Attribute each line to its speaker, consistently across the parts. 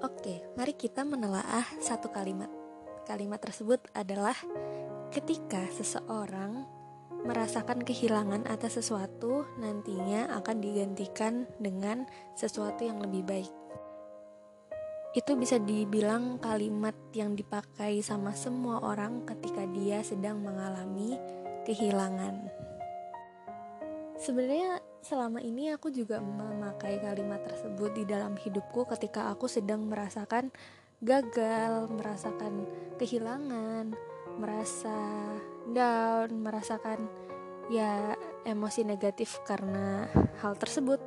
Speaker 1: Oke, mari kita menelaah satu kalimat. Kalimat tersebut adalah ketika seseorang merasakan kehilangan atas sesuatu, nantinya akan digantikan dengan sesuatu yang lebih baik. Itu bisa dibilang kalimat yang dipakai sama semua orang ketika dia sedang mengalami kehilangan. Sebenarnya selama ini aku juga memakai kalimat tersebut di dalam hidupku ketika aku sedang merasakan gagal, merasakan kehilangan, merasa down, merasakan ya emosi negatif karena hal tersebut.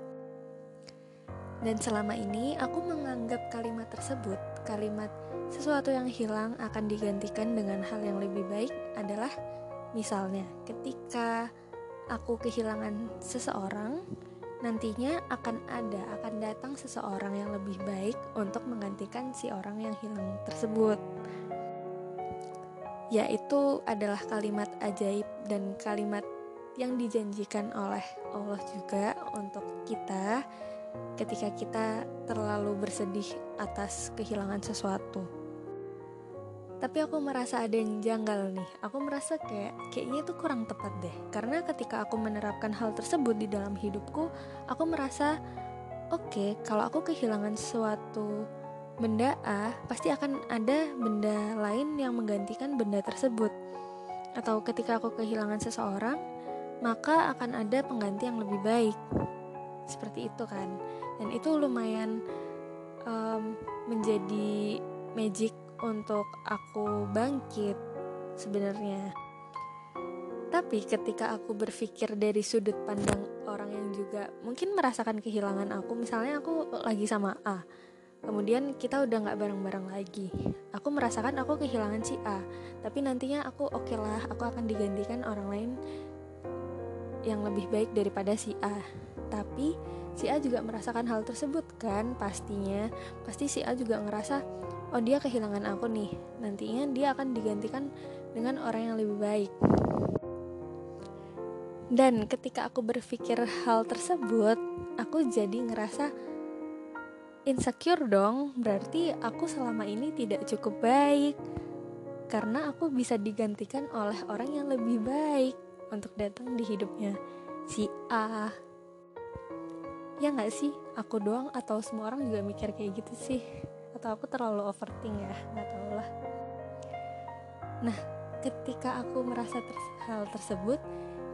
Speaker 1: Dan selama ini aku menganggap kalimat tersebut, kalimat sesuatu yang hilang akan digantikan dengan hal yang lebih baik adalah misalnya ketika aku kehilangan seseorang, nantinya akan ada, akan datang seseorang yang lebih baik untuk menggantikan si orang yang hilang tersebut. Yaitu adalah kalimat ajaib dan kalimat yang dijanjikan oleh Allah juga untuk kita ketika kita terlalu bersedih atas kehilangan sesuatu tapi aku merasa ada yang janggal nih. Aku merasa kayak kayaknya itu kurang tepat deh. Karena ketika aku menerapkan hal tersebut di dalam hidupku aku merasa oke okay, kalau aku kehilangan suatu benda A pasti akan ada benda lain yang menggantikan benda tersebut. Atau ketika aku kehilangan seseorang maka akan ada pengganti yang lebih baik. Seperti itu kan. Dan itu lumayan um, menjadi magic untuk aku bangkit sebenarnya. Tapi ketika aku berpikir dari sudut pandang orang yang juga mungkin merasakan kehilangan aku, misalnya aku lagi sama A, kemudian kita udah nggak bareng-bareng lagi. Aku merasakan aku kehilangan si A, tapi nantinya aku oke okay lah, aku akan digantikan orang lain yang lebih baik daripada si A. Tapi si A juga merasakan hal tersebut kan, pastinya. Pasti si A juga ngerasa oh dia kehilangan aku nih. Nantinya dia akan digantikan dengan orang yang lebih baik. Dan ketika aku berpikir hal tersebut aku jadi ngerasa insecure dong. Berarti aku selama ini tidak cukup baik. Karena aku bisa digantikan oleh orang yang lebih baik untuk datang di hidupnya si A. Ya nggak sih? Aku doang atau semua orang juga mikir kayak gitu sih atau aku terlalu overthink ya nggak tahu lah. Nah ketika aku merasa ter hal tersebut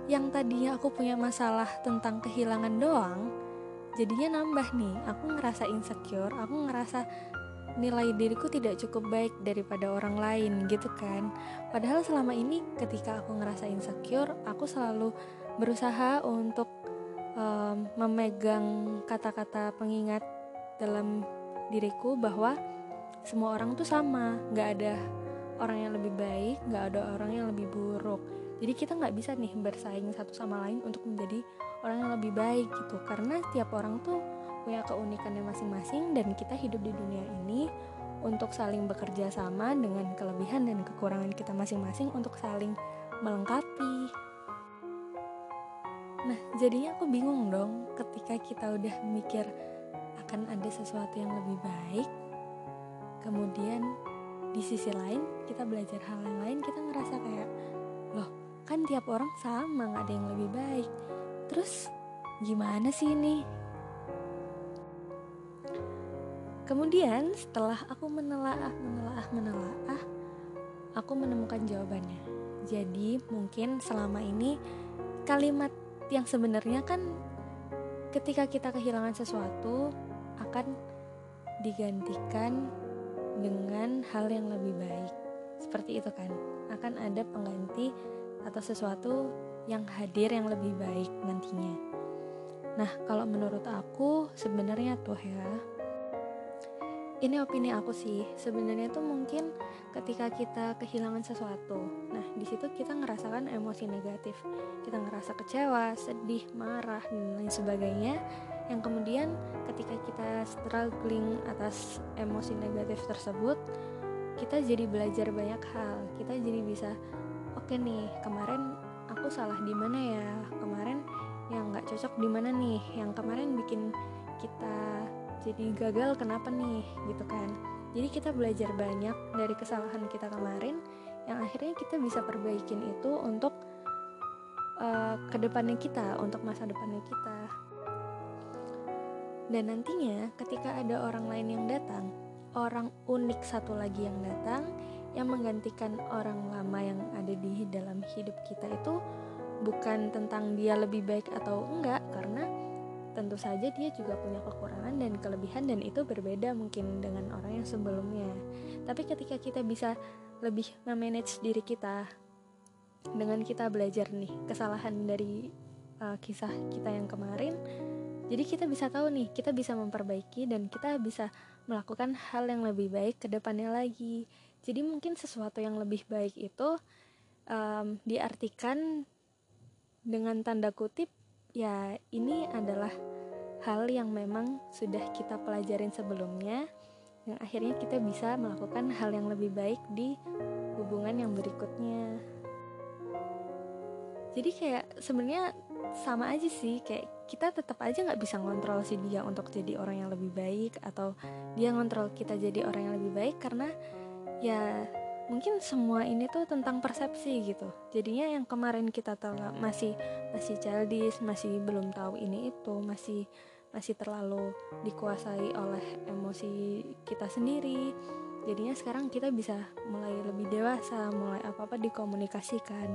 Speaker 1: yang tadinya aku punya masalah tentang kehilangan doang jadinya nambah nih aku ngerasa insecure aku ngerasa nilai diriku tidak cukup baik daripada orang lain gitu kan. Padahal selama ini ketika aku ngerasa insecure aku selalu berusaha untuk um, memegang kata-kata pengingat dalam diriku bahwa semua orang tuh sama. Nggak ada orang yang lebih baik nggak ada orang yang lebih buruk. Jadi kita nggak bisa nih bersaing satu sama lain untuk menjadi orang yang lebih baik gitu. Karena setiap orang tuh punya keunikannya masing-masing dan kita hidup di dunia ini untuk saling bekerja sama dengan kelebihan dan kekurangan kita masing-masing untuk saling melengkapi. Nah, jadinya aku bingung dong ketika kita udah mikir akan ada sesuatu yang lebih baik. Kemudian di sisi lain kita belajar hal yang lain kita ngerasa kayak loh kan tiap orang sama nggak ada yang lebih baik. Terus gimana sih ini? Kemudian setelah aku menelaah menelaah menelaah aku menemukan jawabannya. Jadi mungkin selama ini kalimat yang sebenarnya kan ketika kita kehilangan sesuatu akan digantikan dengan hal yang lebih baik. Seperti itu kan, akan ada pengganti atau sesuatu yang hadir yang lebih baik nantinya. Nah, kalau menurut aku sebenarnya tuh ya, ini opini aku sih. Sebenarnya tuh mungkin ketika kita kehilangan sesuatu, nah di situ kita ngerasakan emosi negatif, kita ngerasa kecewa, sedih, marah dan lain sebagainya yang kemudian ketika kita struggling atas emosi negatif tersebut kita jadi belajar banyak hal. Kita jadi bisa oke okay nih kemarin aku salah di mana ya? Kemarin yang nggak cocok di mana nih? Yang kemarin bikin kita jadi gagal kenapa nih? Gitu kan. Jadi kita belajar banyak dari kesalahan kita kemarin yang akhirnya kita bisa perbaikin itu untuk uh, ke depannya kita untuk masa depannya kita dan nantinya ketika ada orang lain yang datang orang unik satu lagi yang datang yang menggantikan orang lama yang ada di dalam hidup kita itu bukan tentang dia lebih baik atau enggak karena tentu saja dia juga punya kekurangan dan kelebihan dan itu berbeda mungkin dengan orang yang sebelumnya. Tapi ketika kita bisa lebih memanage diri kita dengan kita belajar nih kesalahan dari uh, kisah kita yang kemarin jadi kita bisa tahu nih kita bisa memperbaiki dan kita bisa melakukan hal yang lebih baik ke depannya lagi. Jadi mungkin sesuatu yang lebih baik itu um, diartikan dengan tanda kutip ya ini adalah hal yang memang sudah kita pelajarin sebelumnya yang akhirnya kita bisa melakukan hal yang lebih baik di hubungan yang berikutnya. Jadi kayak sebenarnya sama aja sih kayak kita tetap aja nggak bisa ngontrol si dia untuk jadi orang yang lebih baik atau dia ngontrol kita jadi orang yang lebih baik karena ya mungkin semua ini tuh tentang persepsi gitu. Jadinya yang kemarin kita tahu masih masih childish masih belum tahu ini itu masih masih terlalu dikuasai oleh emosi kita sendiri. Jadinya sekarang kita bisa mulai lebih dewasa mulai apa apa dikomunikasikan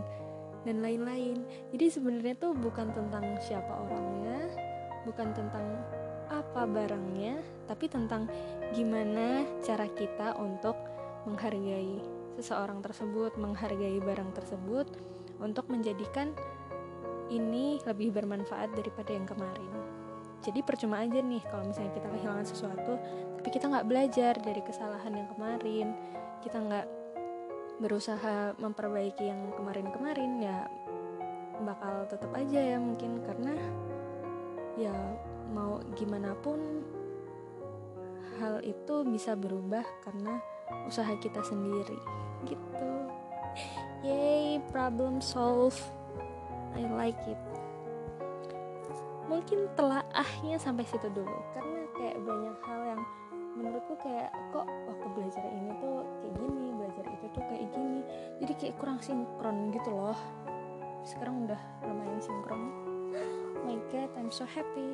Speaker 1: dan lain-lain jadi sebenarnya tuh bukan tentang siapa orangnya bukan tentang apa barangnya tapi tentang gimana cara kita untuk menghargai seseorang tersebut, menghargai barang tersebut untuk menjadikan ini lebih bermanfaat daripada yang kemarin. Jadi percuma aja nih kalau misalnya kita kehilangan sesuatu, tapi kita nggak belajar dari kesalahan yang kemarin, kita nggak berusaha memperbaiki yang kemarin-kemarin ya bakal tetap aja ya mungkin. Karena ya mau gimana pun hal itu bisa berubah karena usaha kita sendiri. Gitu. Yay problem solve I like it. Mungkin telaahnya sampai situ dulu. Karena kayak banyak hal yang menurutku kayak kok waktu belajar ini tuh kayak gini belajar itu tuh kayak gini? Jadi kayak kurang sinkron gitu loh. Sekarang udah lumayan sinkron. Oh my god I'm so happy